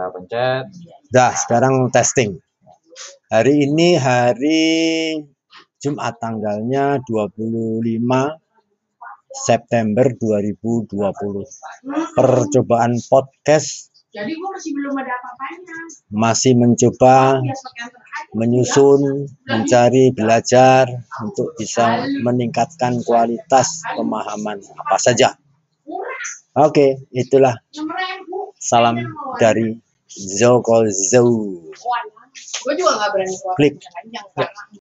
Kita pencet. Dah, sekarang testing. Hari ini hari Jumat tanggalnya 25 September 2020. Percobaan podcast Jadi gua masih belum ada apa-apanya. masih mencoba menyusun, mencari, belajar untuk bisa meningkatkan kualitas pemahaman apa saja. Oke, itulah enam ribu. salam dari Zoko Zou. Gue juga nggak berani keluar Klik. panjang karena